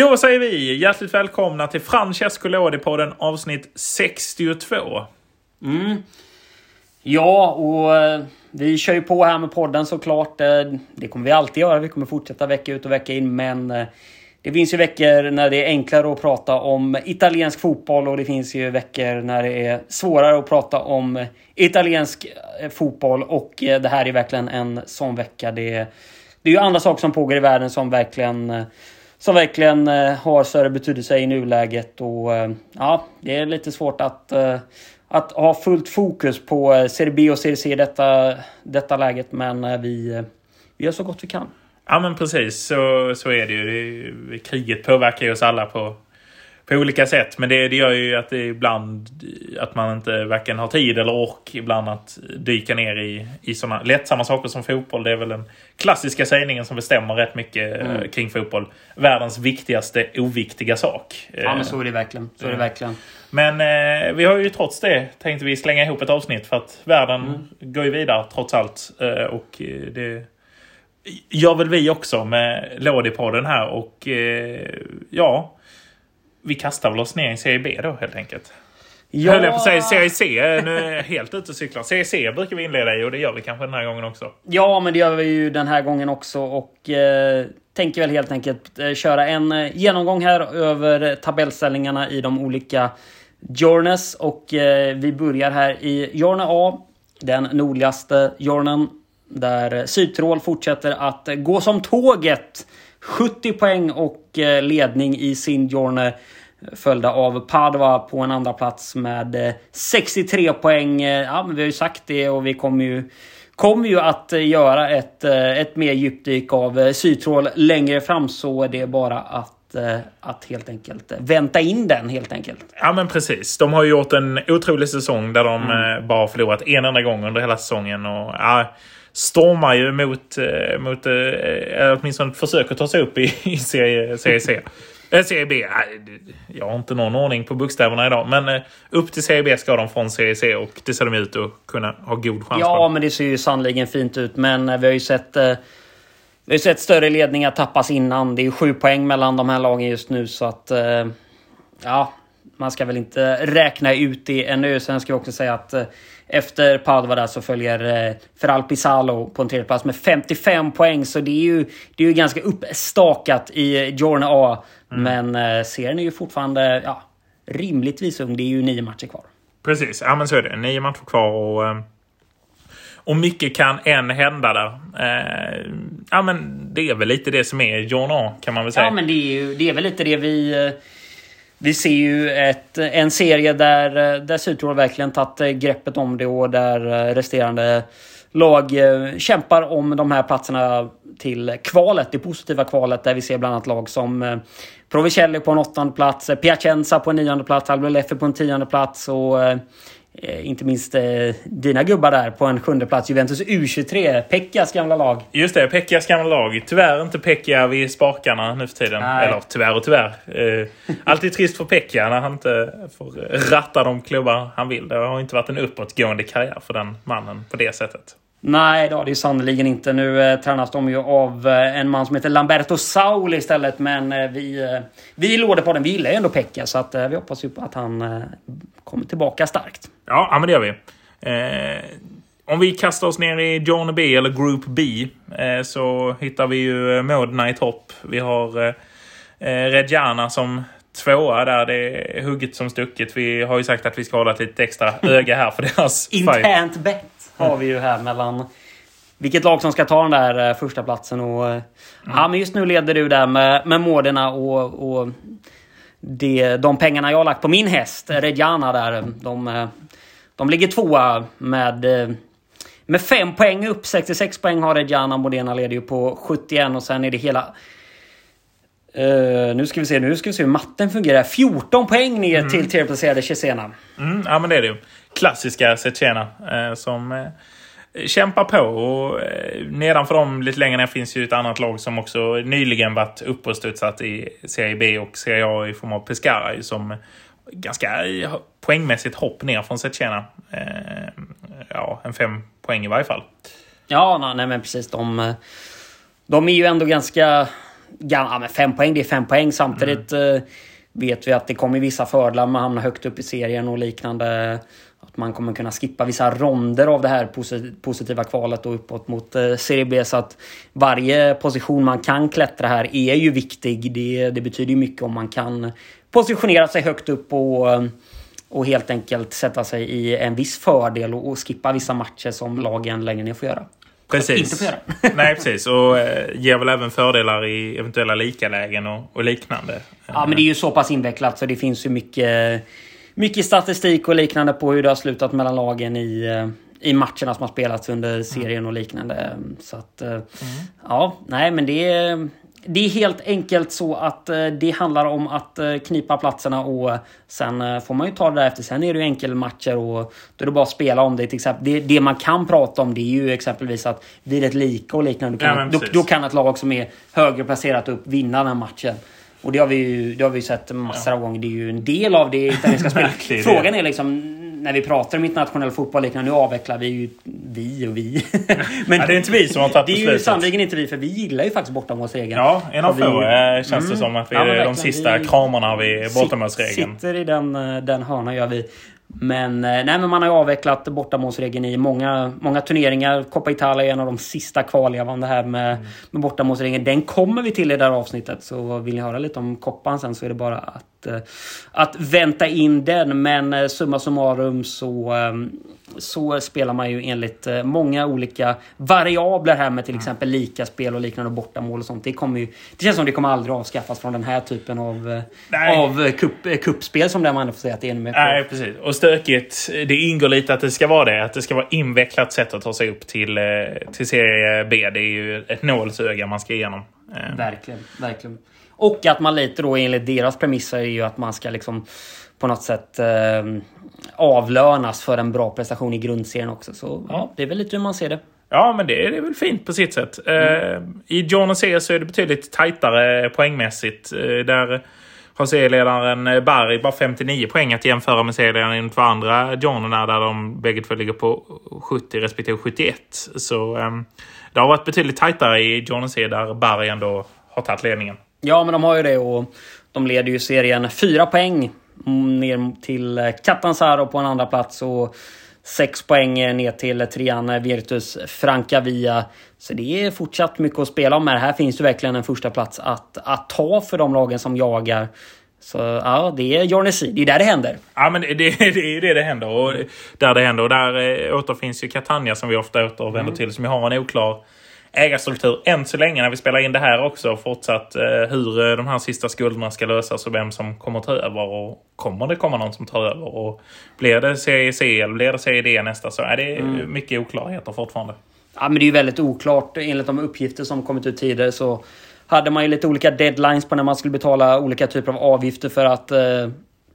Då säger vi hjärtligt välkomna till Francesco Lodi-podden avsnitt 62. Mm. Ja, och eh, vi kör ju på här med podden såklart. Eh, det kommer vi alltid göra. Vi kommer fortsätta vecka ut och vecka in. Men eh, det finns ju veckor när det är enklare att prata om italiensk fotboll och det finns ju veckor när det är svårare att prata om italiensk fotboll. Och det här är verkligen en sån vecka. Det är, det är ju andra saker som pågår i världen som verkligen som verkligen eh, har större betydelse i nuläget. Och eh, ja, det är lite svårt att eh, att ha fullt fokus på Serie B och Serie C i detta, detta läget. Men vi, vi gör så gott vi kan. Ja men precis, så, så är det ju. Kriget påverkar ju oss alla på, på olika sätt. Men det, det gör ju att det ibland att man inte varken har tid eller ork ibland att dyka ner i, i sådana lättsamma saker som fotboll. Det är väl den klassiska sägningen som bestämmer rätt mycket mm. kring fotboll. Världens viktigaste oviktiga sak. Ja men så är det verkligen. Så är det verkligen. Men eh, vi har ju trots det tänkte vi slänga ihop ett avsnitt för att världen mm. går ju vidare trots allt. Eh, och det gör väl vi också med Lådipodden här och eh, ja, vi kastar väl oss ner i Serie B då helt enkelt. Ja. Höll jag på att säga Serie C. Nu är jag helt ute och cyklar. Serie C brukar vi inleda i och det gör vi kanske den här gången också. Ja, men det gör vi ju den här gången också. Och eh, tänker väl helt enkelt eh, köra en eh, genomgång här över tabellställningarna i de olika journeys. Och eh, vi börjar här i Journey A. Den nordligaste journeyn. Där Sydtirol fortsätter att gå som tåget. 70 poäng och eh, ledning i sin journey. Följda av Padova på en andra plats med 63 eh, poäng. Eh, ja, men vi har ju sagt det och vi kommer ju kommer ju att göra ett, ett mer djupdyk av Sydtroll längre fram så det är bara att, att helt enkelt vänta in den helt enkelt. Ja men precis. De har ju gjort en otrolig säsong där de mm. bara förlorat en enda gång under hela säsongen. Och, ja, stormar ju mot, mot eller åtminstone försöker ta sig upp i, i serie, serie C. Eh, serie B, jag har inte någon ordning på bokstäverna idag. Men eh, upp till Serie B ska de från Serie C och det ser de ut att kunna ha god chans Ja, men det ser ju sannoliken fint ut. Men eh, vi har ju sett... Vi har sett större ledningar tappas innan. Det är ju sju poäng mellan de här lagen just nu så att... Ja, man ska väl inte räkna ut det ännu. Sen ska vi också säga att efter Padova där så följer eh, Feralpi Salo på en tredje plats med 55 poäng. Så det är ju, det är ju ganska uppstakat i Journey A. Mm. Men eh, serien är ju fortfarande ja, rimligtvis ung. Det är ju nio matcher kvar. Precis, ja men så är det. Nio matcher kvar och... Eh, och mycket kan än hända där. Eh, ja men det är väl lite det som är Journey A kan man väl säga. Ja men det är, ju, det är väl lite det vi... Vi ser ju ett, en serie där, där Sydtirol verkligen tagit eh, greppet om det och där eh, resterande lag eh, kämpar om de här platserna till kvalet, det positiva kvalet där vi ser bland annat lag som Provicelli på en åttonde plats, Piacenza på en nionde plats, Alvaro Leffe på en tionde plats och inte minst eh, dina gubbar där på en sjunde plats. Juventus U23. Pekkas gamla lag. Just det, Pekkas gamla lag. Tyvärr inte Pekka vid spakarna nu för tiden. Nej. Eller tyvärr och tyvärr. Eh, alltid trist för Pekka när han inte får ratta de klubbar han vill. Det har inte varit en uppåtgående karriär för den mannen på det sättet. Nej, det har det sannerligen inte. Nu eh, tränas de ju av eh, en man som heter Lamberto Sauli istället. Men eh, vi, eh, vi låder på den. Vi gillar ju ändå Pekka så att, eh, vi hoppas ju på att han eh, kommer tillbaka starkt. Ja, men det gör vi. Eh, om vi kastar oss ner i John B eller Group B så hittar vi ju Modena i topp. Vi har eh, Reggiana som tvåa där. Det är hugget som stucket. Vi har ju sagt att vi ska hålla ett lite extra öga här för deras Internt bett har vi ju här mellan vilket lag som ska ta den där eh, första platsen och mm. Ja, men just nu leder du där med, med Modena och, och det, de pengarna jag har lagt på min häst, Reggiana där. De, de ligger tvåa med, med fem poäng upp. 66 poäng har Reggiana. Modena leder ju på 71 och sen är det hela Uh, nu ska vi se nu ska vi se hur matten fungerar. 14 poäng ner mm. till tredjeplacerade Cesena. Mm, ja men det är det ju. Klassiska Cesena uh, som uh, kämpar på. Och uh, nedanför dem lite längre ner finns ju ett annat lag som också nyligen varit uppe och studsat i Serie B och Serie A i form av Pescara som ganska poängmässigt hopp ner från Cesena. ja, en fem poäng i varje fall. Ja, nej men precis. De, de är ju ändå ganska ja, men fem poäng, det är fem poäng. Samtidigt mm. vet vi att det kommer vissa fördelar med att hamna högt upp i serien och liknande. Man kommer kunna skippa vissa ronder av det här positiva kvalet och uppåt mot eh, Serie B. Så att varje position man kan klättra här är ju viktig. Det, det betyder ju mycket om man kan positionera sig högt upp och, eh, och helt enkelt sätta sig i en viss fördel och, och skippa vissa matcher som lagen längre ner får göra. Precis. Nej, precis. Och eh, ger väl även fördelar i eventuella likalägen och, och liknande. Ja, men det är ju så pass invecklat så det finns ju mycket mycket statistik och liknande på hur det har slutat mellan lagen i, eh, i matcherna som har spelats under serien och liknande. Så att, mm. ja, nej men det är, det är helt enkelt så att eh, det handlar om att knipa platserna och sen får man ju ta det därefter. Sen är det ju enkelmatcher och då är det bara att spela om det. Till exempel. Det, det man kan prata om det är ju exempelvis att vid ett lika och liknande, då kan, ja, då, då, kan ett lag som är högre placerat upp vinna den matchen. Och det har vi ju det har vi sett massor av gånger. Det är ju en del av det italienska spelet. Frågan är liksom när vi pratar om internationell fotboll liknande, nu avvecklar vi ju vi och vi. Men ja, det är inte vi som har tagit beslutet. Det är ju sannerligen inte vi, för vi gillar ju faktiskt bortamålsregeln. Ja, en av få vi... känns det som att vi ja, är de sista vi... kramarna vid bortamålsregeln. Sitter i den, eh, den hörnan gör vi. Men, eh, nej, men man har ju avvecklat bortamålsregeln i många, många turneringar. Coppa Italia är en av de sista kvarlevande här med, mm. med bortamålsregeln. Den kommer vi till i det här avsnittet. Så vill ni höra lite om koppan sen så är det bara att, eh, att vänta in den. Men eh, summa summarum så så spelar man ju enligt eh, många olika variabler här med till exempel lika spel och liknande bortamål och sånt. Det, kommer ju, det känns som det kommer aldrig avskaffas från den här typen av, eh, Nej. av kupp, eh, kuppspel som det man får säga att det är med Nej, precis. Och stökigt. Det ingår lite att det ska vara det. Att det ska vara invecklat sätt att ta sig upp till, till serie B. Det är ju ett nålsöga man ska igenom. Verkligen, verkligen. Och att man lite då enligt deras premisser är ju att man ska liksom på något sätt eh, avlönas för en bra prestation i grundserien också. Så ja, det är väl lite hur man ser det. Ja, men det är, det är väl fint på sitt sätt. Mm. Eh, I John och C så är det betydligt tajtare poängmässigt. Eh, där har serieledaren Barry bara 59 poäng att jämföra med serieledaren två andra Johnerna där de bägge två ligger på 70 respektive 71. Så eh, det har varit betydligt tajtare i John och C där Barry ändå har tagit ledningen. Ja, men de har ju det och de leder ju serien fyra poäng ner till Catanzaro på en andra plats och sex poäng ner till trean Virtus Francavia. Så det är fortsatt mycket att spela om. Här finns det verkligen en första plats att, att ta för de lagen som jagar. Så ja, det är Jornesi. Det är där det händer. Ja, men det, det, är det det händer. Och där det händer. Och där eh, återfinns ju Catania som vi ofta återvänder mm. till. Som ju har en oklar ägarstruktur än så länge när vi spelar in det här också. Fortsatt eh, hur eh, de här sista skulderna ska lösas och vem som kommer ta över. Och kommer det komma någon som tar över? Och blir det CEC eller blir det CED nästa så är det mm. mycket oklarheter fortfarande. Ja, men det är ju väldigt oklart. Enligt de uppgifter som kommit ut tidigare så hade man ju lite olika deadlines på när man skulle betala olika typer av avgifter för att eh,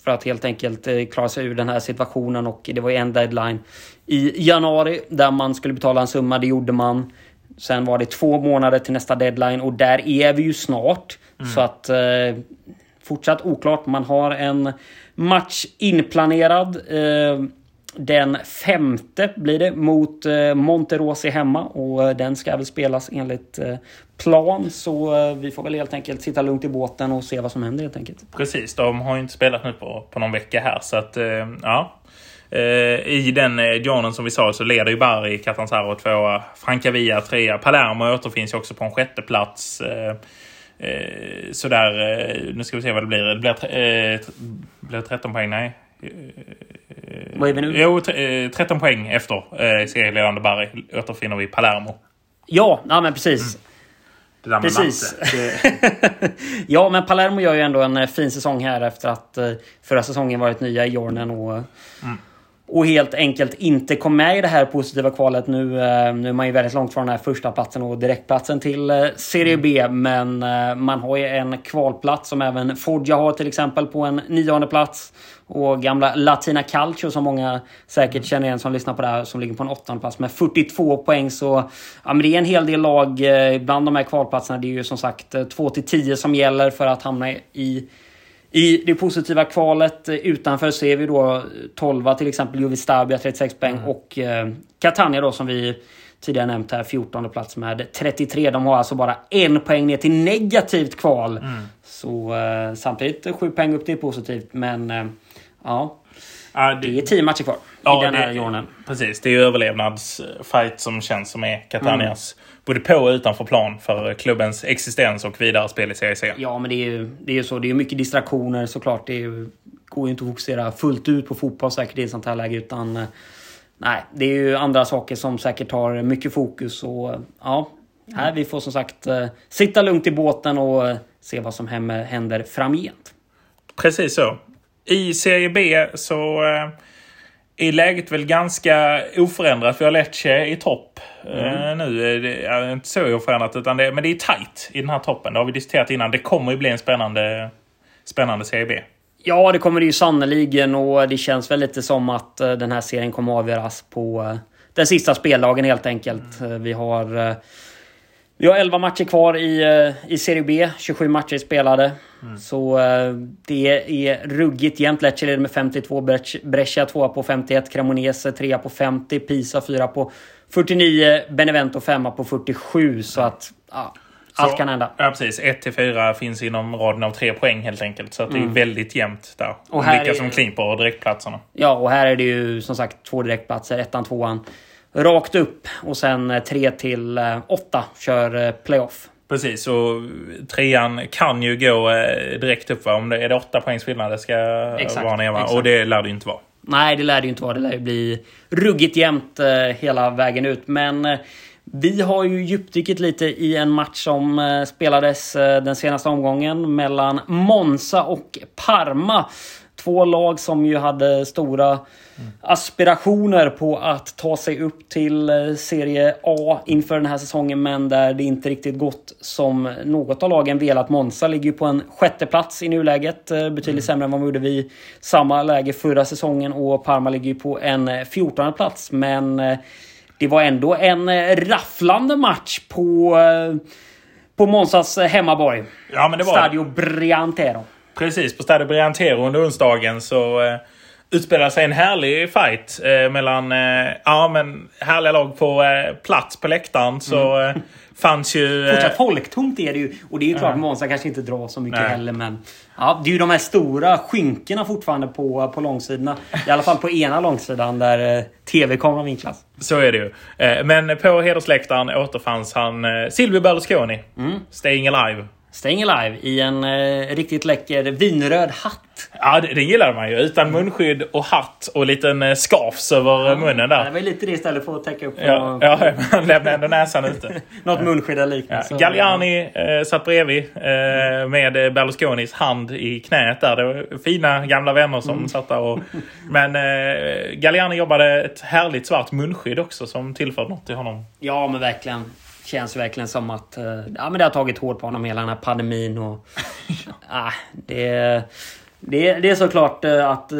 för att helt enkelt eh, klara sig ur den här situationen och det var ju en deadline i januari där man skulle betala en summa. Det gjorde man. Sen var det två månader till nästa deadline och där är vi ju snart. Mm. Så att eh, fortsatt oklart. Man har en match inplanerad. Eh, den femte blir det mot eh, Monterosi hemma och eh, den ska väl spelas enligt eh, plan. Så eh, vi får väl helt enkelt sitta lugnt i båten och se vad som händer helt enkelt. Precis, de har ju inte spelat nu på, på någon vecka här så att ja. Eh, I den eh, journen som vi sa så leder ju Bari Catanzaro tvåa. Francavia trea. Palermo återfinns ju också på en sjätte plats. Eh, så där, nu ska vi se vad det blir. Det blir, blir 13 poäng? Nej. Vad är vi nu? Jo, 13 poäng efter serieledande Bari återfinner vi Palermo. Ja, ja men precis. Mm. Precis. ja, men Palermo gör ju ändå en fin säsong här efter att förra säsongen varit nya i Jornen och mm och helt enkelt inte kom med i det här positiva kvalet. Nu, eh, nu är man ju väldigt långt från den här första platsen och direktplatsen till eh, Serie B. Men eh, man har ju en kvalplats som även Foggia har till exempel på en nionde plats. Och gamla Latina Calcio som många säkert känner igen som lyssnar på det här som ligger på en åttonde plats med 42 poäng. Så ja, men det är en hel del lag bland de här kvalplatserna. Det är ju som sagt 2 till 10 som gäller för att hamna i i det positiva kvalet eh, utanför ser vi då 12 till exempel Juvistabia 36 poäng mm. och eh, Catania då som vi tidigare nämnt här, 14 plats med 33. De har alltså bara en poäng ner till negativt kval. Mm. Så eh, samtidigt sju poäng upp till positivt. Men eh, ja, Ja, det är tio matcher kvar Ja, i den här jornen. Precis, det är ju överlevnadsfight som känns som är Catanias. Både på och utanför plan för klubbens existens och vidare spel i Serie C. Ja, men det är ju det är så. Det är mycket distraktioner såklart. Det ju, går ju inte att fokusera fullt ut på fotboll säkert i ett sånt här läge. Utan, eh, nej, det är ju andra saker som säkert tar mycket fokus. Och ja, här, vi får som sagt eh, sitta lugnt i båten och eh, se vad som händer framgent. Precis så. I Serie B så är läget väl ganska oförändrat. Vi har Lecce i topp eh, nu. Är det är inte så oförändrat, utan det, men det är tight i den här toppen. Det har vi diskuterat innan. Det kommer ju bli en spännande, spännande Serie B. Ja, det kommer det ju sannoliken och det känns väl lite som att eh, den här serien kommer avgöras på eh, den sista speldagen helt enkelt. Eh, Vi har vi har 11 matcher kvar i, eh, i Serie B. 27 matcher spelade. Så eh, det är ruggigt jämnt. Lecce leder med 52, Brescia- Brescia 2 på 51, Cremonese 3 på 50, Pisa 4 på 49, Benevento 5 på 47. Så att ja, allt Så- kan hända. Ja, precis. 1-4 finns inom raden av tre poäng helt enkelt. Så att det är väldigt jämnt där. Mm. Och här Vilka är- som kniper direktplatserna. Ja, och här är det ju som sagt två direktplatser. Ettan, tvåan. Rakt upp. Och sen eh, tre till eh, åtta kör eh, playoff. Precis, och trean kan ju gå eh, direkt upp. Va? Om det är det åtta poängs skillnad det ska Exakt, vara ner. Va? Och det lär det ju inte vara. Nej, det lär det ju inte vara. Det lär ju bli ruggigt jämnt eh, hela vägen ut. Men eh, vi har ju djupdykt lite i en match som eh, spelades eh, den senaste omgången mellan Monza och Parma. Två lag som ju hade stora aspirationer på att ta sig upp till eh, Serie A inför den här säsongen men där det inte riktigt gått som något av lagen velat. Monza ligger ju på en sjätte plats i nuläget. eh, Betydligt sämre än vad man gjorde vid samma läge förra säsongen och Parma ligger ju på en eh, 14 plats. Men det var ändå en rafflande match på, på Monzas hemmaborg. Ja, Stadio Briantero. Precis, på Stadio Briantero under onsdagen så eh, utspelade sig en härlig fight eh, mellan eh, ja, men härliga lag på eh, plats på läktaren. Så eh, fanns ju... Eh, Fortsatt folktomt är det ju. Och det är ju klart, Monza kanske inte drar så mycket Nej. heller. Men ja, det är ju de här stora skynkorna fortfarande på, på långsidorna. I alla fall på ena långsidan där eh, TV-kameran vinklas. Så är det ju. Men på hedersläktaren återfanns han Silvio Berlusconi. Staying alive. Staying Alive i en eh, riktigt läcker vinröd hatt. Ja, det, det gillade man ju. Utan munskydd och hatt och liten eh, scarfs över eh, munnen Ja, där. det var lite det istället för att täcka upp Ja, ja, man lämnade ändå näsan ute. något munskydd eller Ja, liknande. Så- Galliani eh, satt bredvid eh, med eh, Berlusconis hand i knät där. Det var fina gamla vänner som Mm. satt där. Och, men eh, Galliani jobbade ett härligt svart munskydd också som tillförde något till honom. Ja, men verkligen. Känns verkligen som att eh, ja, men det har tagit hårt på honom hela den här pandemin. Och, ah, det, det, det är såklart eh, att eh,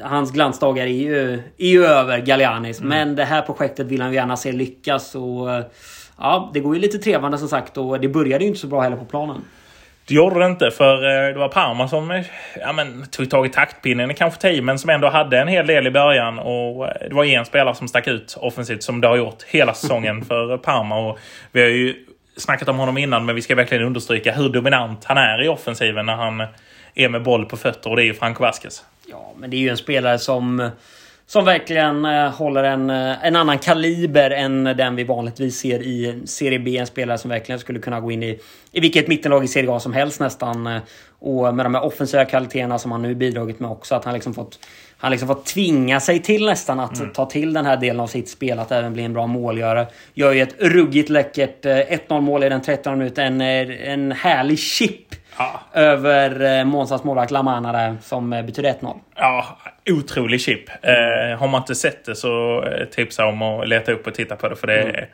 hans glansdagar är ju, är ju över, Gallianis. Men det här projektet vill han ju gärna se lyckas. Och, eh, ja, det går ju lite trevande som sagt och det började ju inte så bra heller på planen. Det gjorde det inte för eh, det var Parma som eh, ja, men, tog tag i taktpinnen i kanske tio men som ändå hade en hel del i början. Och eh, det var en spelare som stack ut offensivt som det har gjort hela säsongen för Parma. Och vi har ju snackat om honom innan men vi ska verkligen understryka hur dominant han är i offensiven när han är med boll på fötter och det är ju Franco Vasquez. Ja, men det är ju en spelare som som verkligen eh, håller en, eh, en annan kaliber än den vi vanligtvis ser i Serie B. En spelare som verkligen skulle kunna gå in i, i vilket mittenlag i Serie A som helst nästan. eh, Och med de här offensiva kvaliteterna som han nu bidragit med också. Att han liksom fått, han liksom fått tvinga sig till nästan att ta till den här delen av sitt spel. Att även bli en bra målgörare. Gör ju ett ruggigt läckert eh, 1-0 mål i den 13 minuten. En, en härlig chip Ja. över Månsas målvakt Lamana där som betyder 1-0. Ja, otrolig chip. Eh, har man inte sett det så eh, tipsa om att leta upp och titta på det. För det, är,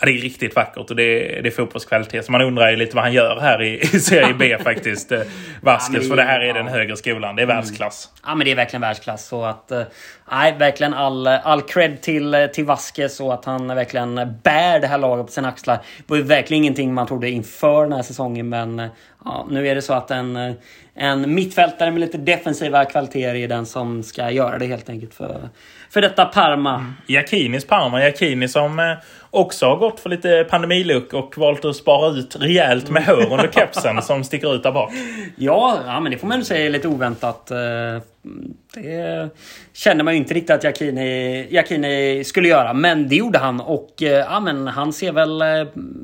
ja, det är riktigt vackert och det är, det är fotbollskvalitet. Så man undrar ju lite vad han gör här i, i Serie B faktiskt. Eh, Vasquez, Ja, för det här är ja. den högre skolan. Det är världsklass. Ja men det är verkligen världsklass. Så att, eh, nej, verkligen all, all cred till, eh, till Vasquez och att han verkligen bär det här laget på sina axlar. Det var ju verkligen ingenting man trodde inför den här säsongen men Ja, nu är det så att en, en mittfältare med lite defensiva kvaliteter är den som ska göra det helt enkelt för, för detta Parma. Mm. Jakinis Parma. Jakini som eh, också har gått för lite pandemiluck och valt att spara ut rejält med hår under kepsen som sticker ut där bak. Ja, ja men det får man ju säga är lite oväntat. Eh, det kände man ju inte riktigt att Jakini, Jakini skulle göra. Men det gjorde han och ja, men han ser väl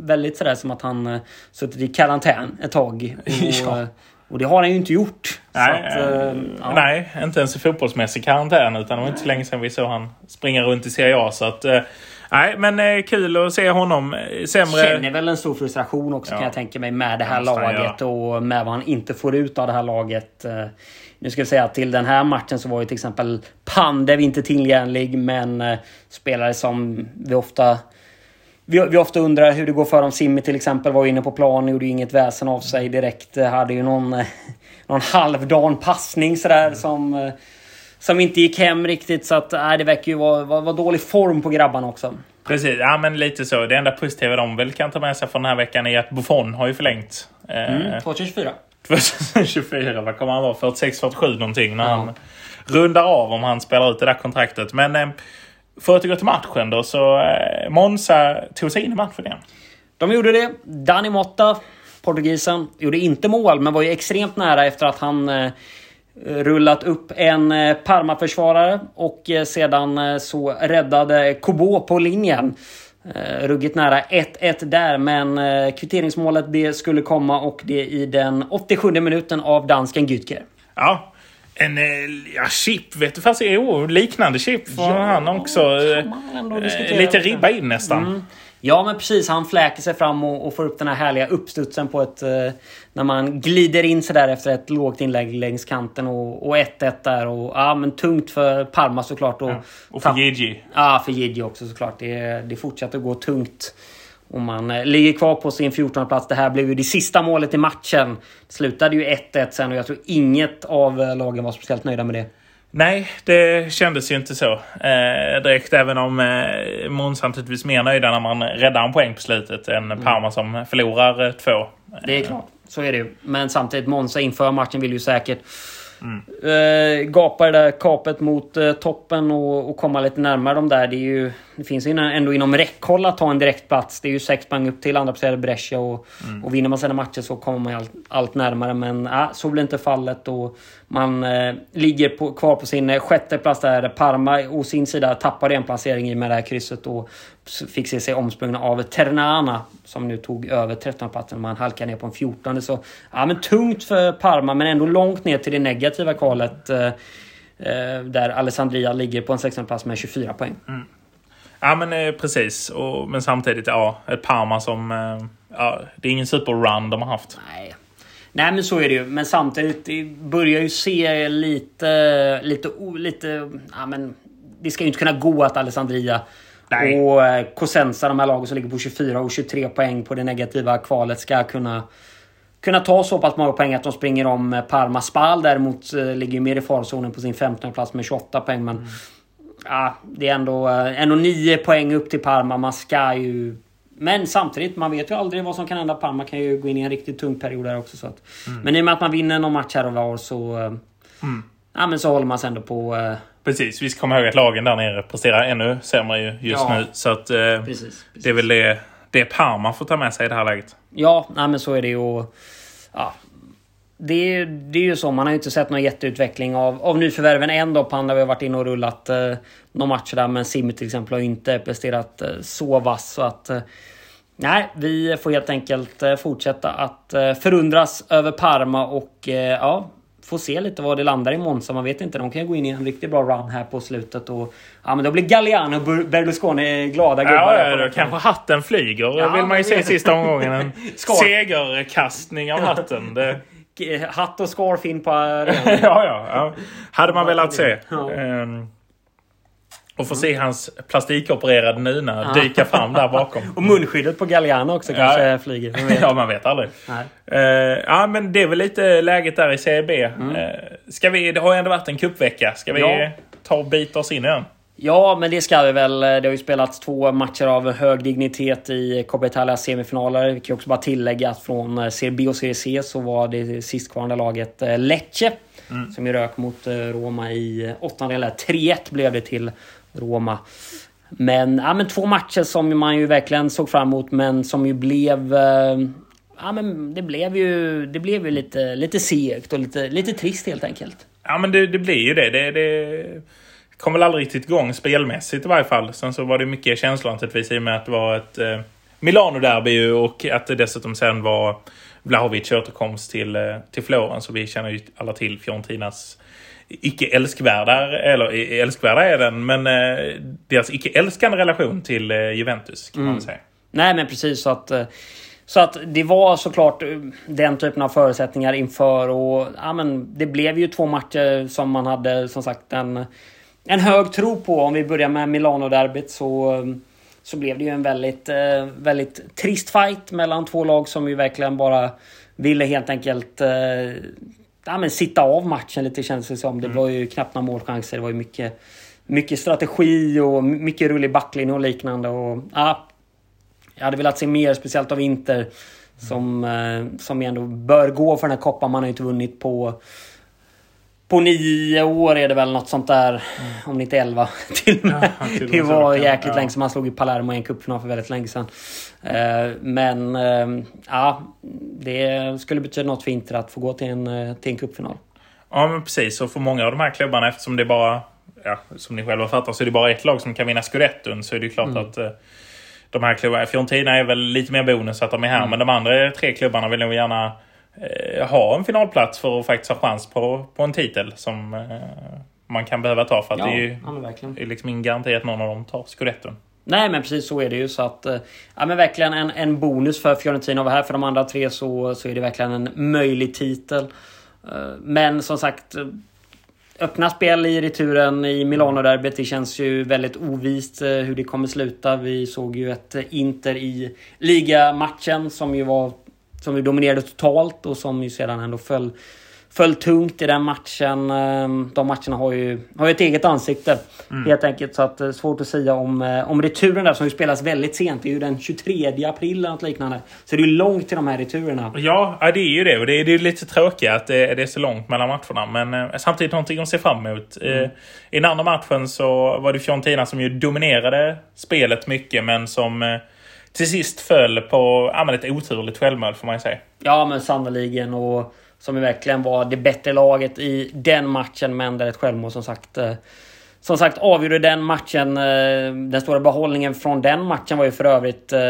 väldigt sådär som att han suttit i karantän ett tag. Och, ja. Och det har han ju inte gjort. Nej, att, äh, ja. nej inte ens i fotbollsmässig karantän. Utan det var inte så länge sedan vi såg han springa runt i Serie A. Så att, äh, nej, men kul att se honom. Sämre... Känner väl en stor frustration också ja. kan jag tänka mig med det här laget. Och med vad han inte får ut av det här laget. Nu ska vi säga att till den här matchen så var ju till exempel Pandev inte tillgänglig. Men spelare som vi ofta vi, vi ofta undrar hur det går för dem. Simmi till exempel var inne på plan, gjorde inget väsen av sig direkt. Hade ju någon, eh, någon halvdan passning sådär mm. som, eh, som inte gick hem riktigt. Så att, äh, det verkar ju vara, vara, vara dålig form på grabbarna också. Precis, ja men lite så. Det enda positiva de väl kan ta med sig från den här veckan är att Buffon har ju förlängt. Mm, 2024. 2024, vad kommer han vara? 46-47 någonting när ja. han rundar av om han spelar ut det där kontraktet. Men eh, för att gå till matchen då så eh, Monza tog sig in i matchen igen. De gjorde det. Dani Motta, portugisen, gjorde inte mål men var ju extremt nära efter att han eh, rullat upp en eh, Parma-försvarare och sedan så räddade Kobo på linjen. Ruggigt nära 1-1 där men kvitteringsmålet det skulle komma och det i den 87 minuten av dansken Gütker. Ja, en eh, ja, chip, vet du fast jo, liknande chip får ja, han också. Eh, lite ribba in nästan. Mm. Ja men precis, han fläker sig fram och, och, får upp den här härliga uppstudsen på ett... Eh, när man glider in sig där efter ett lågt inlägg längs kanten och 1-1 där. Och, ja men tungt för Parma såklart. Och, ja, och för Gigi. Ja, för Gigi också såklart. Det, det fortsätter att gå tungt. Och man eh, ligger kvar på sin 14 plats. Det här blev ju det sista målet i matchen. Det slutade ju 1-1 sen och jag tror inget av eh, lagen var speciellt nöjda med det. Nej, det kändes ju inte så eh, direkt. Även om eh, Måns naturligtvis mer nöjda när man räddar en poäng på slutet än mm. Parma som förlorar eh, två. Det är klart, så är det ju. Men samtidigt, Monza inför matchen vill ju säkert Mm. Gapa det där kapet mot eh, toppen och, och, komma lite närmare dem där. Det, är ju, det finns ändå inom räckhåll att ta en direktplats. Det är ju sex poäng upp till andra placerade Brescia och, mm. och vinner man sina matcher så kommer man allt, allt närmare. Men äh, så blir inte fallet och man eh, ligger på, kvar på sin eh, sjätte plats där. Parma å sin sida tappade en placering i med det här krysset och fick se sig omsprungna av Ternana som nu tog över 13 platsen man halkade ner på en 14. Så ja, men tungt för Parma men ändå långt ner till det negativa kvalet. Eh, eh där Alessandria ligger på en 16 plats med 24 poäng. Mm. Ja men eh, precis. Och, men samtidigt ja, ett Parma som... Eh, ja, det är ingen superrun de har haft. Nej. Nej men så är det ju. Men samtidigt börjar ju se lite... Lite... lite ja, men, det ska ju inte kunna gå att Alessandria Nej. Och eh, Cosenza, de här lagen som ligger på 24 och 23 poäng på det negativa kvalet, ska kunna kunna ta så pass många poäng att de springer om eh, Parma. Spal däremot eh, ligger ju mer i farzonen på sin 15 plats med 28 poäng. Men mm. ja, det är ändå, ändå 9 poäng upp till Parma. Man ska ju... Men samtidigt, man vet ju aldrig vad som kan hända. Parma kan ju gå in i en riktigt tung period där också. Så att, mm. Men i och med att man vinner någon match här och var så... Mm. Ja, men så håller man sig ändå på Precis, vi ska komma ihåg att lagen där nere presterar ännu sämre just ja. nu. Så att, eh, precis, precis. det är väl det, det Parma får ta med sig i det här läget. Ja, nej, men så är det ju. Ja, det, är, det är ju så. Man har ju inte sett någon jätteutveckling av, av nyförvärven än då. Panda vi har varit inne och rullat eh, några matcher där. Men Simmy till exempel har inte presterat eh, så vass. Så att, eh, nej, vi får helt enkelt eh, fortsätta att eh, förundras över Parma och eh, ja, får se lite var det landar i Monza. Man vet inte. De kan ju gå in i en riktigt bra run här på slutet. Och, ja, men då blir Galliano och Berlusconi glada gubbar. Ja, ja, då kanske hatten flyger. Ja, vill man ju se sista omgången. En segerkastning av hatten. Det... Hatt och scarf in på arenan. ja, ja, ja. Hade man velat se. Ja. Um... Och få se hans plastikopererade nuna ja. dyka fram där bakom. och munskyddet på Galliano också kanske ja. flyger. ja, man vet aldrig. Uh, ja, men det är väl lite läget där i Serie B. Mm. Uh, ska vi, det har ju ändå varit en kuppvecka. Ska vi ja. ta och bita oss in igen? Ja, men det ska vi väl. Det har ju spelats två matcher av hög dignitet i Coppa Italias semifinaler. Vi kan också bara tillägga att från Serie B och Serie C så var det sistkvarande laget eh, Lecce mm. som ju rök mot eh, Roma i åttondelen. 3-1 blev det till Roma. Men, ja, men två matcher som man ju verkligen såg fram emot men som ju blev... Eh, ja, men det blev ju, det blev ju lite, lite segt och lite, lite trist helt enkelt. Ja men det, det blir ju det. det, det kom väl aldrig riktigt igång spelmässigt i varje fall. Sen så var det mycket känslor naturligtvis i och med att det var ett eh, Milano-derby och att det dessutom sen var Vlahovic återkomst till, eh, till Florens. Så vi känner ju alla till Fiorentinas icke älskvärda, eller älskvärda är den, men eh, deras icke älskande relation till eh, Juventus kan mm. man säga. Nej men precis så att så att det var såklart den typen av förutsättningar inför och ja, men det blev ju två matcher som man hade som sagt en, en hög tro på. Om vi börjar med Milano-derbyt så, så blev det ju en väldigt, eh, väldigt trist fight mellan två lag som ju verkligen bara ville helt enkelt eh, ja, men sitta av matchen lite känns det som. Det mm. var ju knappt några målchanser. Det var ju mycket, mycket strategi och mycket rull i backlinjen och liknande. Och, ja, jag hade velat se mer, speciellt av Inter. Som, som ändå bör gå för den här koppan. Man har ju inte vunnit på... På nio år är det väl något sånt där. Mm. Om det inte elva. Till ja, det var jäkligt ja. länge sedan man slog i Palermo i en cupfinal för väldigt länge sedan. Uh, men uh, ja, det skulle betyda något för Inter att få gå till en, uh, till en cupfinal. Ja men precis. Och för många av de här klubbarna eftersom det bara... Ja, som ni själva fattar så är det bara ett lag som kan vinna scudetton. Så är det klart mm. att de här klubbarna. Fiorentina är väl lite mer bonus att de är här. Mm. Men de andra tre klubbarna vill nog gärna eh, ha en finalplats för att faktiskt ha chans på, på en titel som eh, man kan behöva ta. För att ja, det är ju ja, är liksom ingen garanti att någon av dem tar scudetton. Nej men precis så är det ju. Så att, eh, ja, men verkligen en, en bonus för Fiorentina att vara här. För de andra tre så, så är det verkligen en möjlig titel. Eh, men som sagt öppna spel i returen i Milano-derbyt. Det känns ju väldigt ovist eh, hur det kommer sluta. Vi såg ju ett Inter i ligamatchen som ju var som vi dominerade totalt och som ju sedan ändå föll föll tungt i den matchen. Ehm, de matcherna har ju, har ju ett eget ansikte. Mm. Helt enkelt. Så att, eh, svårt att säga om, eh, om returen där som ju spelas väldigt sent. Det är ju den 23 april eller något liknande. Så det är ju långt till de här returerna. Ja, det är ju det. Och det är, det är lite tråkigt att det, det är så långt mellan matcherna. Men eh, samtidigt någonting att se fram emot. Mm. I den andra matchen så var det Fiorentina som ju dominerade spelet mycket men som till sist föll på ja, ett oturligt självmål får man ju säga. Ja men sannerligen. Och som verkligen var det bättre laget i den matchen, men där ett självmål som sagt eh, som sagt avgjorde den matchen. Eh, den stora behållningen från den matchen var ju för övrigt eh,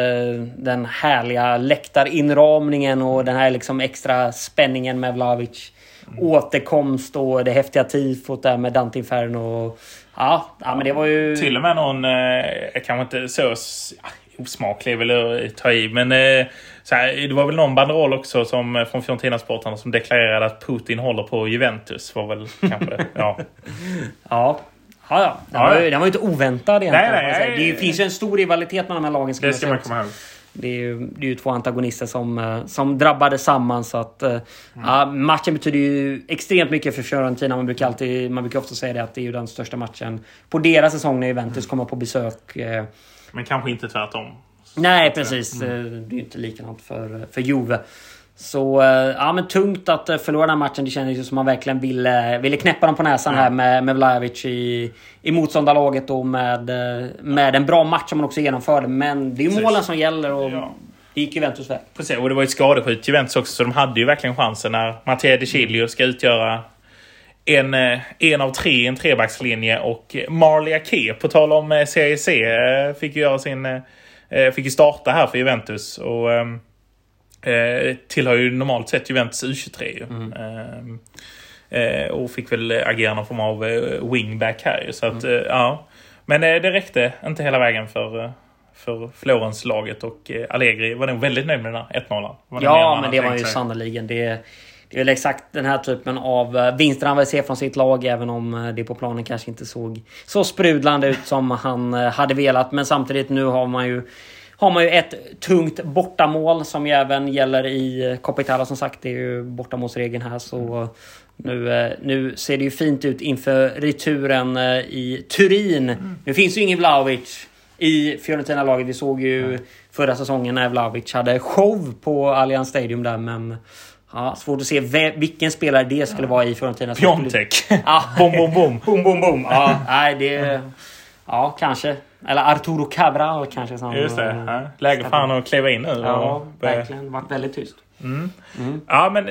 den härliga läktarinramningen och den här liksom extra spänningen med Vlahovic. Mm. Återkomst och det häftiga tifot där med Dante Inferno. Ja, ja, men det var ju... Till och med någon, eh, kanske inte så osmaklig vill jag ta i, men eh, så här, det var väl någon banderoll också som, eh, från Fiorentina-sportarna som deklarerade att Putin håller på Juventus. Var väl kanske, ja. ja. Ja, ja. Den, ja, var ju, den var ju inte oväntad egentligen. Nej, nej, nej, det finns ju en stor rivalitet mellan de här lagen. Ska det ska man komma ihåg. Det är, ju, det är ju två antagonister som, eh, som drabbade samman. Så att, mm. ja, matchen betyder ju extremt mycket för Fiorentina. Man brukar, alltid, man brukar ofta säga det att det är ju den största matchen på deras säsong när Juventus kommer på besök. Men kanske inte tvärtom. Nej, precis. Mm. Det är inte likadant för, för Juve. Så eh, ja, men tungt att eh, förlora den här matchen. Det kändes ju som man verkligen ville, ville knäppa dem på näsan här med, med Vlahovic i, i motståndarlaget då med, med en bra match som man också genomförde. Men det är ju målen som gäller och ja. det gick Juventus väg. Precis, och det var ju ett skadeskjut Juventus också så de hade ju verkligen chansen när Matteo De Chilio ska utgöra en, en av tre i en trebackslinje och Marley Ake, på tal om Serie C, fick ju göra sin Eh, fick ju starta här för Juventus. Och ehm, eh, tillhör ju normalt sett Juventus U23 ju. Mm. Ehm, eh, och fick väl agera någon form av eh, wingback här ju. Så att, mm. ja. Men det räckte inte hela vägen för för Florens-laget och Allegri var nog väldigt nöjd med den här 1-0. Ja, men det var ju sannerligen. Det, det är väl exakt den här typen av vinster han vill se från sitt lag. Även om det på planen kanske inte såg så sprudlande ut som han hade velat. Men samtidigt nu har man ju har man ju ett tungt bortamål som ju även gäller i Coppa Italia som sagt. Det är ju bortamålsregeln här så Nu, eh, nu ser det ju fint ut inför returen eh, i Turin. Mm. Nu finns ju ingen Vlahovic i Fiorentina-laget. Vi såg ju mm. förra säsongen när Vlahovic hade show på Allianz Stadium där men Ja, svårt att se vilken spelare det skulle vara i Fiorentina. Piontek. Ja. bom, bom, bom. bom, bom, bom. Ja, nej, det... Ja, kanske. Eller Arturo Cabral kanske. Som, Just det. Ja. Läge för honom att kliva in nu. Ja, verkligen. Varit väldigt tyst. Mm. Mm. Ja, men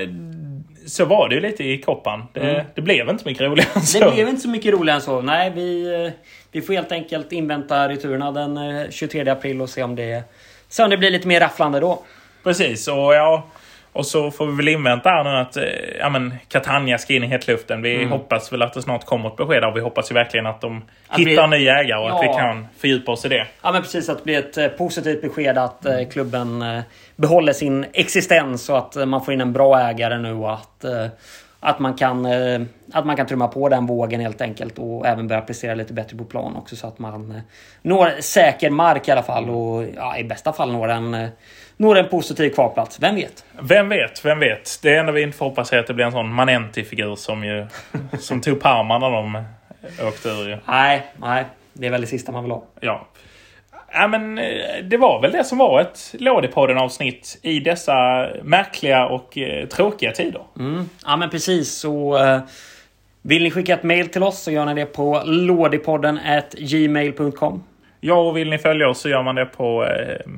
så var det ju lite i koppan. Det, mm. det blev inte mycket roligare än så. Det blev inte så mycket roligare än så. Nej, vi, eh, vi får helt enkelt invänta returerna den 23 eh, april och se om det, se om det blir lite mer rafflande då. Precis, och ja... Och så får vi väl invänta här nu att eh, ja, men Catania ska in i hetluften. Vi mm. hoppas väl att det snart kommer ett besked och vi hoppas ju verkligen att de att hittar en ny ägare och ja. att vi kan fördjupa oss i det. Ja men precis, att det blir ett eh, positivt besked att eh, klubben behåller sin existens och att man får in en bra ägare nu och att att man, kan, att man kan trumma på den vågen helt enkelt och även börja prestera lite bättre på plan också så att man når säker mark i alla fall och ja, i bästa fall når en når en positiv kvalplats. Vem vet? Vem vet? Vem vet? Det enda vi inte får hoppas är att det blir en sån Manenti-figur som ju som tog Parma när de åkte ur. Nej, nej. Det är väl det sista man vill ha. Ja. Ja, men eh, det var väl det som var ett Lådipodden-avsnitt i dessa märkliga och eh, tråkiga tider. Mm. Ja, men precis. Så eh, vill ni skicka ett mail till oss så gör ni det på lådipodden gmail.com. Ja, och vill ni följa oss så gör man det på eh,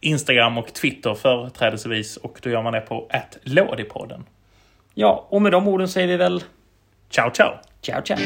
Instagram och Twitter företrädesvis. Och då gör man det på lådipodden. Ja, och med de orden säger vi väl... Ciao, ciao! Ciao, ciao!